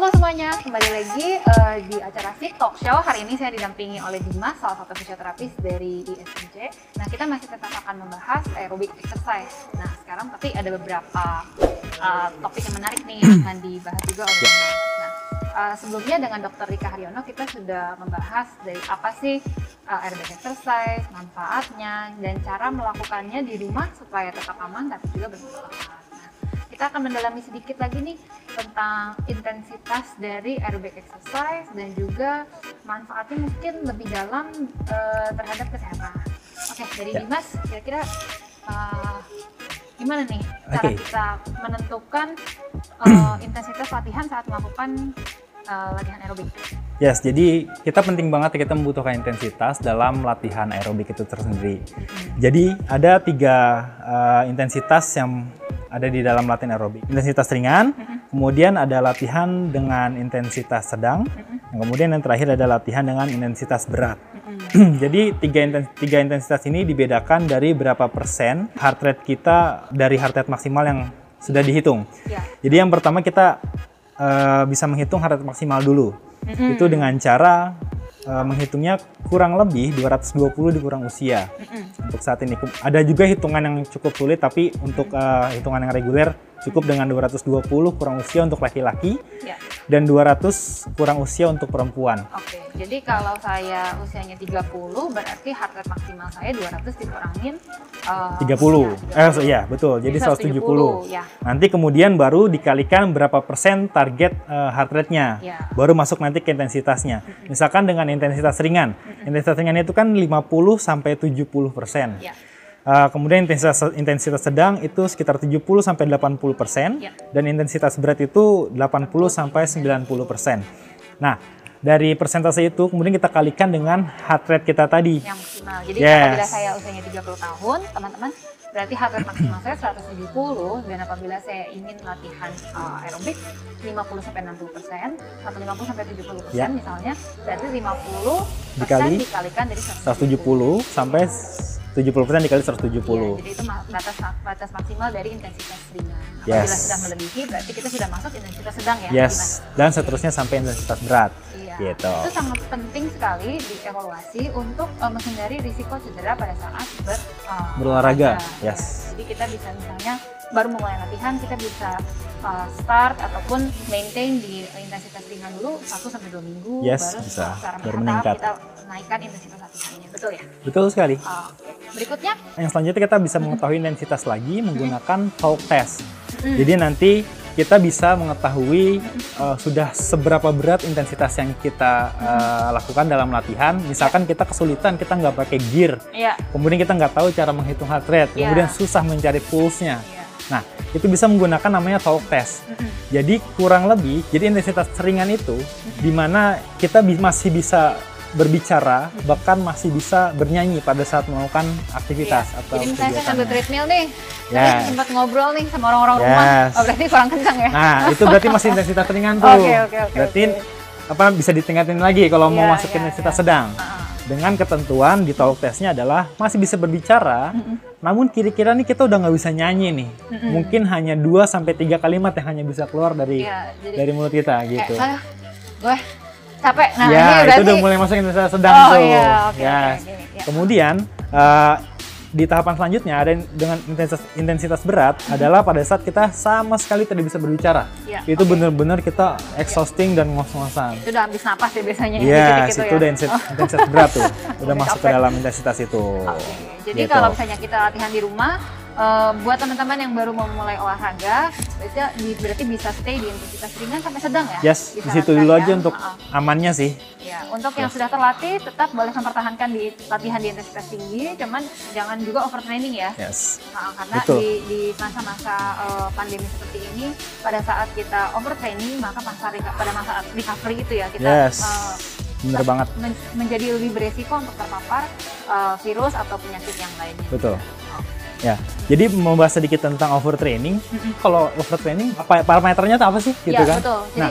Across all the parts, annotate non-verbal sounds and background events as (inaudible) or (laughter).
Halo semuanya, kembali lagi uh, di acara Fit Talk Show. Hari ini saya didampingi oleh Dimas, salah satu fisioterapis dari ISMJ. Nah, kita masih tetap akan membahas aerobic exercise. Nah, sekarang tapi ada beberapa uh, topik yang menarik nih yang akan dibahas juga oleh Dimas. Nah, uh, sebelumnya dengan Dr. Rika Haryono kita sudah membahas dari apa sih uh, aerobic exercise, manfaatnya, dan cara melakukannya di rumah supaya tetap aman tapi juga bermanfaat kita akan mendalami sedikit lagi nih tentang intensitas dari aerobic exercise dan juga manfaatnya mungkin lebih dalam uh, terhadap kesehatan. Oke, dari ya. Dimas, kira-kira uh, gimana nih cara okay. kita menentukan uh, intensitas latihan saat melakukan uh, latihan aerobik? Yes, jadi kita penting banget kita membutuhkan intensitas dalam latihan aerobik itu tersendiri. Hmm. Jadi ada tiga uh, intensitas yang ada di dalam latihan aerobik. Intensitas ringan, kemudian ada latihan dengan intensitas sedang, kemudian yang terakhir ada latihan dengan intensitas berat. (clears throat) Jadi tiga, intens- tiga intensitas ini dibedakan dari berapa persen heart rate kita dari heart rate maksimal yang sudah dihitung. Yeah. Jadi yang pertama kita uh, bisa menghitung heart rate maksimal dulu. Mm-hmm. Itu dengan cara uh, menghitungnya kurang lebih 220 dikurang usia mm -hmm. untuk saat ini. Ada juga hitungan yang cukup sulit tapi untuk uh, hitungan yang reguler cukup dengan 220 kurang usia untuk laki-laki ya. dan 200 kurang usia untuk perempuan. Oke, jadi kalau saya usianya 30 berarti heart rate maksimal saya 200 dikurangin uh, 30. Usia, Eh iya, betul. Jadi, jadi 170. 170. Ya. Nanti kemudian baru dikalikan berapa persen target uh, heart rate-nya. Ya. Baru masuk nanti ke intensitasnya. Mm -hmm. Misalkan dengan intensitas ringan. Mm -hmm. Intensitas ringan itu kan 50 sampai 70 persen. Ya. Uh, kemudian intensitas intensitas sedang itu sekitar 70 sampai 80 persen ya. dan intensitas berat itu 80 sampai 90 persen. Nah dari persentase itu kemudian kita kalikan dengan heart rate kita tadi. Yang maksimal. Jadi yes. apabila saya usianya 30 tahun, teman-teman, berarti heart rate maksimal saya 170 dan apabila saya ingin latihan uh, aerobik 50 sampai 60 persen atau 50 sampai 70 persen ya. misalnya, berarti 50 dikali dikalikan dari 170, 170 sampai 70% dikali 170. Ya, jadi itu batas batas maksimal dari intensitas ringan. Apabila yes. sudah melebihi berarti kita sudah masuk intensitas sedang ya. Yes. Gimana? Dan seterusnya sampai intensitas berat. Iya. Gitu. Itu sangat penting sekali dievaluasi untuk uh, menghindari risiko cedera pada saat ber, uh, berolahraga. Yes. Jadi kita bisa misalnya baru mulai latihan kita bisa uh, start ataupun maintain di intensitas ringan dulu 1 sampai 2 minggu yes, baru bisa. secara baru meningkat. kita naikkan intensitas latihannya. Betul ya? Betul sekali. Uh. Berikutnya? Yang selanjutnya kita bisa mengetahui intensitas lagi menggunakan talk test. Hmm. Jadi nanti kita bisa mengetahui uh, sudah seberapa berat intensitas yang kita uh, lakukan dalam latihan. Misalkan kita kesulitan, kita nggak pakai gear, yeah. kemudian kita nggak tahu cara menghitung heart rate, yeah. kemudian susah mencari pulse-nya. Yeah. Nah, itu bisa menggunakan namanya talk test. Mm -hmm. Jadi kurang lebih, jadi intensitas ringan itu, mm -hmm. di mana kita bi masih bisa berbicara, bahkan masih bisa bernyanyi pada saat melakukan aktivitas iya. atau Jadi misalnya saya sambil treadmill nih, yes. sempat ngobrol nih sama orang-orang yes. rumah, oh berarti kurang kencang ya? Nah, itu berarti masih intensitas ringan (laughs) tuh. Oke, okay, oke, okay, oke. berarti okay. apa bisa ditingkatin lagi kalau yeah, mau iya, masuk yeah, intensitas yeah. sedang. Uh -huh. Dengan ketentuan di talk testnya adalah masih bisa berbicara, mm -hmm. namun kira-kira nih kita udah nggak bisa nyanyi nih. Mm -hmm. Mungkin hanya 2 sampai tiga kalimat yang hanya bisa keluar dari yeah, jadi, dari mulut kita gitu. Eh, gue capek. Nah, ya, ini berarti... itu udah mulai masuk intensitas sedang oh, tuh. Iya, okay, ya. Okay, okay, okay. Kemudian uh, di tahapan selanjutnya ada dengan intensitas intensitas berat hmm. adalah pada saat kita sama sekali tidak bisa berbicara. Ya, itu okay. benar-benar kita exhausting ya. dan ngos-ngosan. Itu udah habis napas ya biasanya ya. Yes, itu, itu ya. udah intensitas, oh. intensitas berat tuh. (laughs) Udah masuk ke dalam intensitas itu. Okay. Jadi gitu. kalau misalnya kita latihan di rumah uh, buat teman-teman yang baru mau mulai olahraga, biasanya berarti bisa stay di intensitas ringan sampai sedang ya? Yes, di situ dulu aja untuk uh -uh. amannya sih. Ya, untuk yes. yang sudah terlatih tetap boleh mempertahankan di latihan di intensitas tinggi, cuman jangan juga overtraining ya. Yes. Nah, karena Betul. di di masa-masa uh, pandemi seperti ini, pada saat kita overtraining maka masa pada masa recovery itu ya kita yes. uh, Bener banget. Men menjadi lebih beresiko untuk terpapar uh, virus atau penyakit yang lainnya. Betul. Ya, jadi membahas sedikit tentang overtraining. Mm-hmm. Kalau overtraining, apa parameternya itu apa sih, gitu ya, kan? betul. Jadi, nah,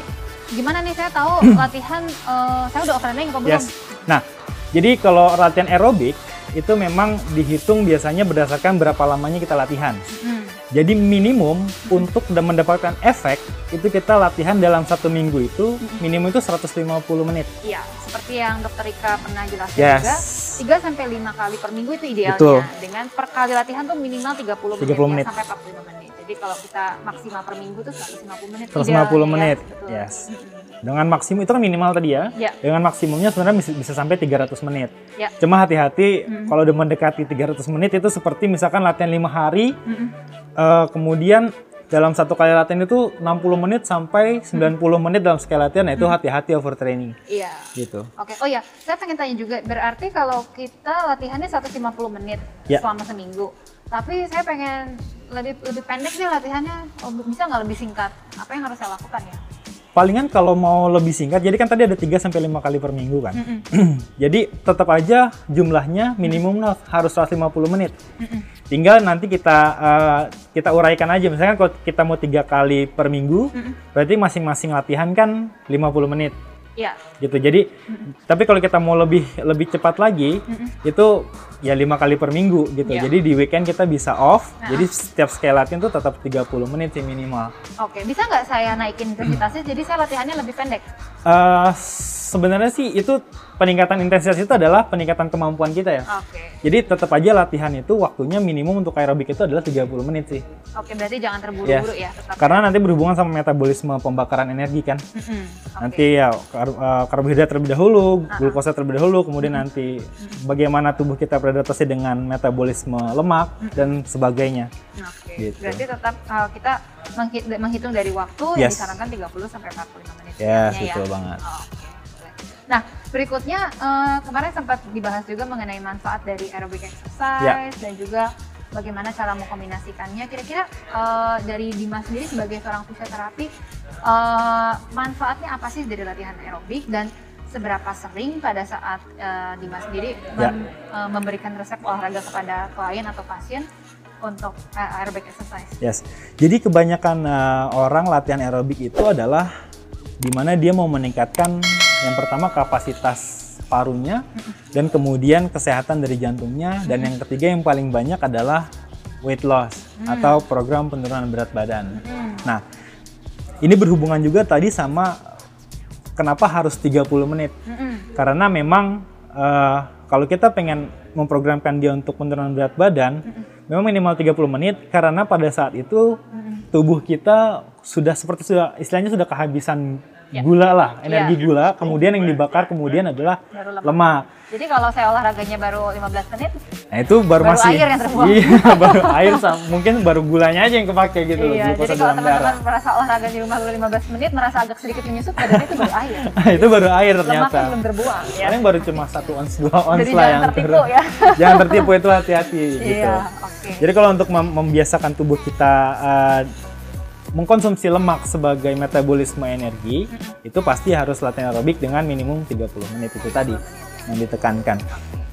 gimana nih saya tahu (clears throat) latihan uh, saya udah overtraining belum? Yes. Nah, jadi kalau latihan aerobik itu memang dihitung biasanya berdasarkan berapa lamanya kita latihan. Mm. Jadi minimum untuk da- mendapatkan efek itu kita latihan dalam satu minggu itu minimum itu 150 menit. Iya, seperti yang Dokter Rika pernah jelaskan Yes. juga, 3 sampai 5 kali per minggu itu idealnya. Betul. Dengan per kali latihan tuh minimal 30 menit, 30 ya, menit. sampai 45 menit. Jadi kalau kita maksimal per minggu tuh 150 menit 150 idealnya, menit. Ya, betul. Yes. Dengan maksimum itu kan minimal tadi ya. Ya. Dengan maksimumnya sebenarnya bisa, bisa sampai 300 menit. Ya. Cuma hati-hati Mm. kalau udah mendekati 300 menit itu seperti misalkan latihan 5 hari Mm-mm. eh, kemudian dalam satu kali latihan itu 60 menit sampai 90 menit dalam sekali latihan nah itu hati-hati overtraining Iya. gitu. Oke, oh ya, saya pengen tanya juga, berarti kalau kita latihannya 150 menit Ya. selama seminggu, tapi saya pengen lebih lebih pendek nih latihannya, oh, bisa nggak lebih singkat? Apa yang harus saya lakukan ya? Palingan kalau mau lebih singkat jadi kan tadi ada 3 sampai 5 kali per minggu kan. Mm-mm. (clears throat) Jadi tetap aja jumlahnya minimum harus 150 menit. Mm-mm. Tinggal nanti kita eh, kita uraikan aja. Misalkan kalau kita mau tiga kali per minggu, Mm-mm. berarti masing-masing latihan kan 50 menit Iya. gitu. Jadi tapi kalau kita mau lebih lebih cepat lagi, Mm-mm. itu ya lima kali per minggu gitu. Iya. Jadi di weekend kita bisa off. Nah. Jadi setiap sekali latihan tuh tetap 30 menit sih minimal. Oke, bisa nggak saya naikin intensitasnya jadi saya latihannya lebih pendek? Eh sebenarnya sih itu peningkatan intensitas itu adalah peningkatan kemampuan kita ya. Oke. Jadi tetap aja latihan itu waktunya minimum untuk aerobik itu adalah 30 menit sih. Oke, berarti jangan terburu-buru ya, tetap. Karena nanti berhubungan sama metabolisme pembakaran energi kan. Mm-mm. Oke. Nanti ya kar- eh, karbohidrat terlebih dahulu, Ah, ah. glukosa terlebih dahulu, kemudian nanti bagaimana tubuh kita beradaptasi dengan metabolisme lemak dan sebagainya. Oke. Gitu. Berarti tetap uh, kita menghi- menghitung dari waktu yang Yes. disarankan 30 sampai 45 menit. Yes, setidaknya betul banget. Oh, Oke. Nah, berikutnya uh, kemarin sempat dibahas juga mengenai manfaat dari aerobic exercise Ya. dan juga bagaimana cara mengkombinasikannya. Kira-kira uh, dari Dimas sendiri sebagai seorang fisioterapi, uh, manfaatnya apa sih dari latihan aerobik dan seberapa sering pada saat uh, Dimas sendiri Ya. mem- uh, memberikan resep olahraga kepada klien atau pasien untuk uh, aerobic exercise? Yes. Jadi kebanyakan eh, orang latihan aerobik itu adalah di mana dia mau meningkatkan yang pertama kapasitas parunya dan kemudian kesehatan dari jantungnya dan yang ketiga yang paling banyak adalah weight loss atau program penurunan berat badan. Hmm. Nah, ini berhubungan juga tadi sama kenapa harus 30 menit. Mm-mm. Karena memang eh, kalau kita pengen memprogramkan dia untuk penurunan berat badan, memang minimal 30 menit karena pada saat itu tubuh kita sudah seperti sudah istilahnya sudah kehabisan Ya. gula lah, energi Ya. gula, kemudian yang dibakar kemudian adalah Baru lemak. lemak. Jadi kalau saya olahraganya baru 15 menit, Nah, itu baru, Baru masih air yang terbuang. (laughs) Iya, baru air mungkin baru gulanya aja yang kepake gitu loh, iya. glukosa Jadi kalau teman-teman merasa olahraga di rumah baru 15 menit, merasa agak sedikit menyusut, padahal itu baru air. (laughs) itu baru air ternyata. Lemaknya belum terbuang. Ya. Paling baru cuma satu ons dua ons Jadi lah jangan yang tertipu ya. (laughs) jangan tertipu itu hati-hati gitu. Iya, oke. Jadi kalau untuk mem- membiasakan tubuh kita uh, mengkonsumsi lemak sebagai metabolisme energi, itu pasti harus latihan aerobik dengan minimum 30 menit itu tadi yang ditekankan.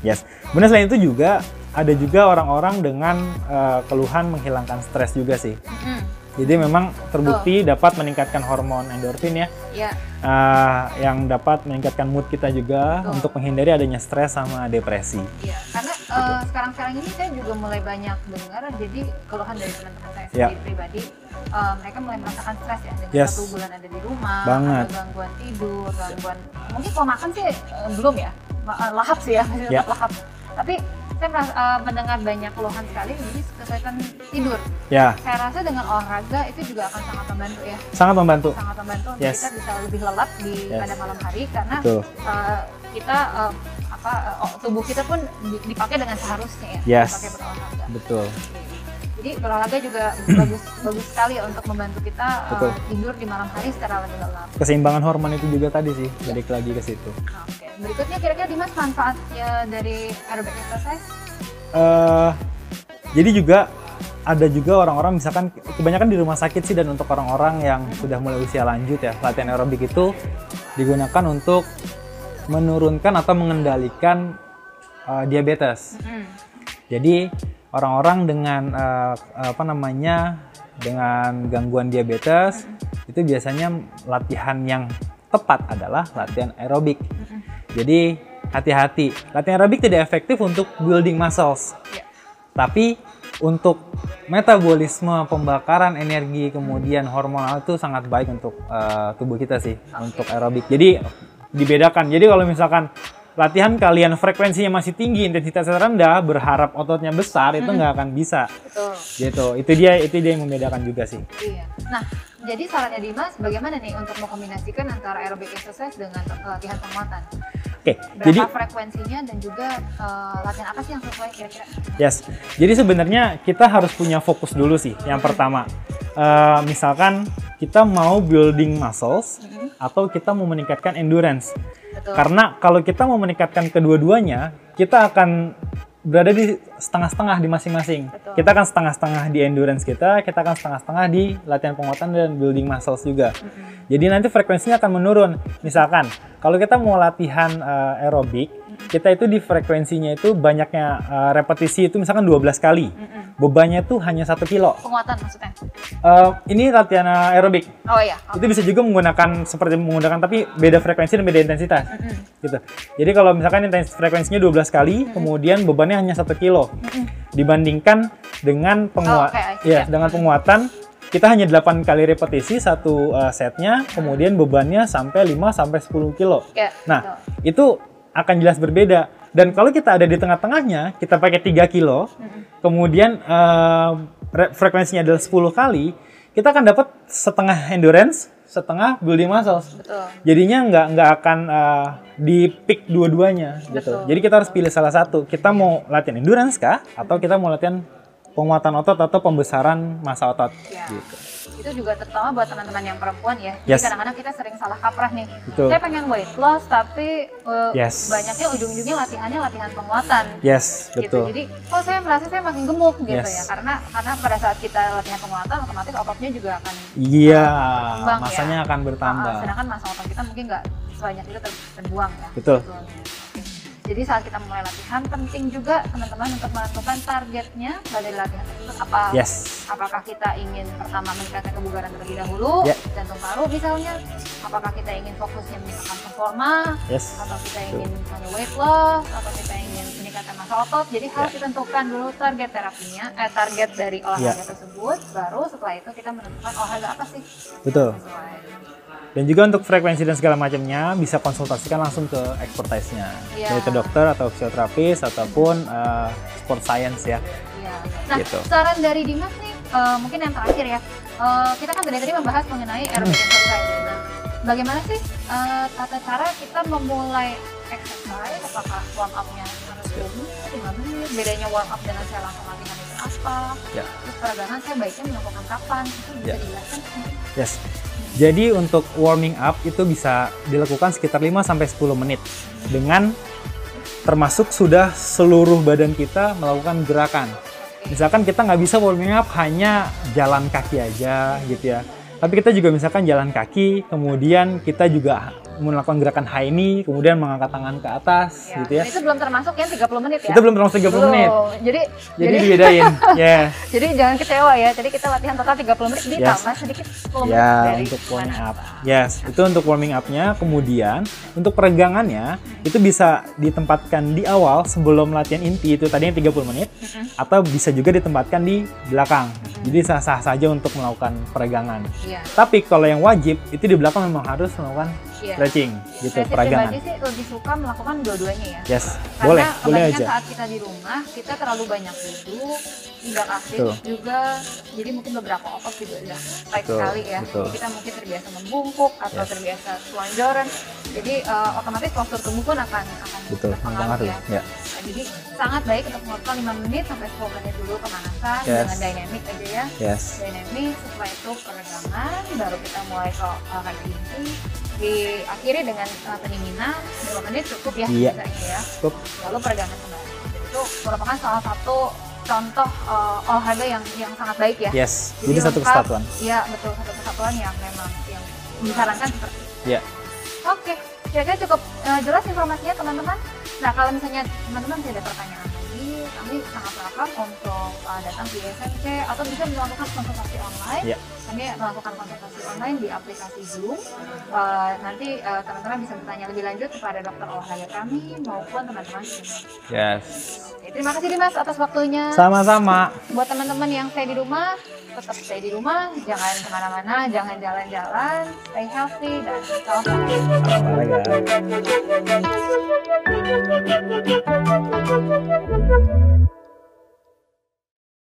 Yes. Kemudian selain itu juga ada juga orang-orang dengan uh, keluhan menghilangkan stres juga sih. Mm-mm. Jadi memang terbukti dapat meningkatkan hormon endorfin ya, Iya. uh, yang dapat meningkatkan mood kita juga Betul. untuk menghindari adanya stres sama depresi. Iya, karena eh, sekarang-sekarang ini saya juga mulai banyak dengar jadi keluhan dari teman-teman saya Ya. sendiri pribadi, eh, mereka mulai merasakan stres ya dengan Yes. satu bulan ada di rumah, Banget. ada gangguan tidur, gangguan mungkin kalau makan sih eh, belum ya, eh, lahap sih ya, masih (laughs) tetap lahap. Tapi saya merasa, eh, mendengar banyak keluhan sekali jadi kesulitan tidur. Ya, Saya rasa dengan olahraga itu juga akan sangat membantu ya, sangat membantu. sangat membantu untuk Yes. kita bisa lebih lelap di Yes. pada malam hari karena Betul. uh, kita uh, apa uh, tubuh kita pun di- dipakai dengan seharusnya ya Yes. dipakai berolahraga. Betul. Jadi berolahraga juga bagus (clears throat) bagus sekali untuk membantu kita uh, tidur di malam hari secara lebih lelap. Keseimbangan hormon itu juga tadi sih, balik lagi ke situ. Oke. Berikutnya kira-kira Dimas manfaatnya dari aerobic exercise? eh jadi juga ada juga orang-orang misalkan kebanyakan di rumah sakit sih dan untuk orang-orang yang sudah mulai usia lanjut ya latihan aerobik itu digunakan untuk menurunkan atau mengendalikan eh, diabetes. Hmm. Jadi orang-orang dengan eh, apa namanya dengan gangguan diabetes itu biasanya latihan yang tepat adalah latihan aerobik. Jadi hati-hati, latihan aerobik tidak efektif untuk building muscles. Ya. Tapi untuk metabolisme, pembakaran energi, kemudian hormonal itu sangat baik untuk uh, tubuh kita sih untuk aerobik. Jadi dibedakan. Jadi kalau misalkan latihan kalian frekuensinya masih tinggi, intensitasnya rendah, berharap ototnya besar itu nggak akan bisa. Betul. Gitu. Itu dia itu dia yang membedakan juga sih. Iya. Nah, jadi sarannya Dimas bagaimana nih untuk mengkombinasikan antara aerobic exercise dengan latihan penguatan? Oke, Berapa jadi frekuensinya dan juga eh, latihan apa sih yang sesuai kira-kira? Yes. Jadi sebenarnya kita harus punya fokus dulu sih. Yang pertama, eh, misalkan kita mau building muscles atau kita mau meningkatkan endurance. Betul. Karena kalau kita mau meningkatkan kedua-duanya, kita akan berada di setengah-setengah di masing-masing. Kita akan setengah-setengah di endurance kita, kita akan setengah-setengah di latihan penguatan dan building muscles juga. Jadi nanti frekuensinya akan menurun. Misalkan kalau kita mau latihan eh, aerobik, kita itu di frekuensinya itu banyaknya eh, repetisi itu misalkan 12 kali. Mm-mm. Bebannya tuh hanya satu kilo. Penguatan maksudnya? Eh, ini latihan aerobik. Oh iya. oke. Itu bisa juga menggunakan seperti menggunakan tapi beda frekuensi dan beda intensitas Mm-mm. gitu. Jadi kalau misalkan intens frekuensinya 12 kali, kemudian bebannya hanya satu kilo, dibandingkan dengan penguat, Oh, oke, I see. ya dengan penguatan kita hanya 8 kali repetisi satu uh, setnya, kemudian bebannya sampai 5 sampai 10 kilo. Ya, Nah, itu akan jelas berbeda. Dan kalau kita ada di tengah-tengahnya, kita pakai 3 kilo, kemudian uh, re- frekuensinya adalah 10 kali, kita akan dapat setengah endurance, setengah building muscles. betul. Jadinya nggak nggak akan uh, di pick dua-duanya gitu. Jadi kita harus pilih salah satu. Kita mau latihan endurance kah atau kita mau latihan penguatan otot atau pembesaran massa otot Ya. gitu. Itu juga terutama buat teman-teman yang perempuan ya. Yes. Jadi kadang-kadang kita sering salah kaprah nih. Betul. Saya pengen weight loss tapi uh, Yes. banyaknya ujung-ujungnya latihannya latihan penguatan. Yes, Gitu. betul. Jadi, oh saya merasa saya makin gemuk gitu Yes. ya. Karena karena pada saat kita latihan penguatan otomatis ototnya juga akan Iya, ya. masanya akan bertambah. Uh, sedangkan masa otot kita mungkin nggak sebanyak itu ter- terbuang ya. Betul. Oke. Jadi saat kita mulai latihan penting juga teman-teman untuk menentukan targetnya dari latihan tersebut apa Yes. apakah kita ingin pertama meningkatkan kebugaran terlebih dahulu Ya. jantung paru misalnya apakah kita ingin fokusnya meningkatkan performa Yes. atau kita ingin misalnya weight loss atau kita ingin meningkatkan massa otot jadi harus Ya. ditentukan dulu target terapinya eh target dari olahraga Ya. tersebut baru setelah itu kita menentukan olahraga apa sih Betul. sesuai. Dan juga untuk frekuensi dan segala macamnya bisa konsultasikan langsung ke expertise-nya. Iya. Baik ke dokter atau fisioterapis ataupun uh, sport science ya. Iya. Nah, Gitu. saran dari Dimas nih, eh, mungkin yang terakhir ya. Eh, kita kan dari tadi membahas mengenai aerobic exercise. Nah, bagaimana sih eh, tata cara kita memulai exercise? Apakah warm up-nya harus dulu? Gimana nih? Bedanya warm up dengan saya langsung latihan itu apa? Ya. Terus peregangan saya baiknya melakukan kapan? Itu bisa Ya. dijelaskan? Yes. Jadi untuk warming up itu bisa dilakukan sekitar 5 sampai 10 menit dengan termasuk sudah seluruh badan kita melakukan gerakan. Misalkan kita nggak bisa warming up hanya jalan kaki aja gitu ya. Tapi kita juga misalkan jalan kaki, kemudian kita juga melakukan gerakan high knee, kemudian mengangkat tangan ke atas Ya. gitu ya. Dan Itu belum termasuk yang 30 menit ya? Itu belum termasuk 30 menit. Belum. Jadi, Jadi dibedain. (laughs) ya. jadi jangan kecewa ya. Jadi kita latihan total 30 menit, ditambah sedikit 10 menit Ya, dari untuk warming up. Yes, itu untuk warming up-nya. Kemudian, untuk peregangannya, itu bisa ditempatkan di awal sebelum latihan inti, itu tadinya 30 menit, atau bisa juga ditempatkan di belakang. Jadi sah-sah saja untuk melakukan peregangan. Iya. Tapi kalau yang wajib, itu di belakang memang harus melakukan Iya. stretching, gitu, Saya peregangan. pribadi sih lebih suka melakukan dua-duanya ya. Yes, Karena boleh, boleh aja. saat kita di rumah, kita terlalu banyak duduk, tidak aktif Betul. juga. Jadi mungkin beberapa otot juga udah Betul, sekali ya. betul. Jadi kita mungkin terbiasa membungkuk atau Yes. terbiasa selonjoran. Jadi eh, otomatis postur tubuh pun akan akan Betul, ya. Ya. Nah, jadi sangat baik untuk melakukan 5 menit sampai 10 menit dulu pemanasan Yes. dengan dynamic aja ya. Yes. Dynamic, setelah itu peregangan, baru kita mulai ke olahraga inti. Diakhiri dengan uh, pendinginan 2 menit cukup ya Iya. biasanya ya. Cukup. Lalu peregangan kembali. Itu merupakan salah satu contoh uh, olahraga yang yang sangat baik ya. Yes. Jadi satu lengkap. kesatuan. Iya betul satu kesatuan yang memang yang disarankan seperti itu. Ya. Oke, kira-kira cukup uh, jelas informasinya teman-teman. Nah kalau misalnya teman-teman tidak ada pertanyaan kami sangat welcome untuk uh, datang di SMC atau bisa melakukan konsultasi online. Iya. Kami melakukan konsultasi online di aplikasi Zoom. Uh, nanti uh, teman-teman bisa bertanya lebih lanjut kepada dokter olahraga kami maupun teman-teman. Yes. Oke, terima kasih Dimas atas waktunya. Sama-sama. Buat teman-teman yang stay di rumah, tetap stay di rumah, jangan ke mana-mana, jangan jalan-jalan, stay healthy dan salam. Olahraga.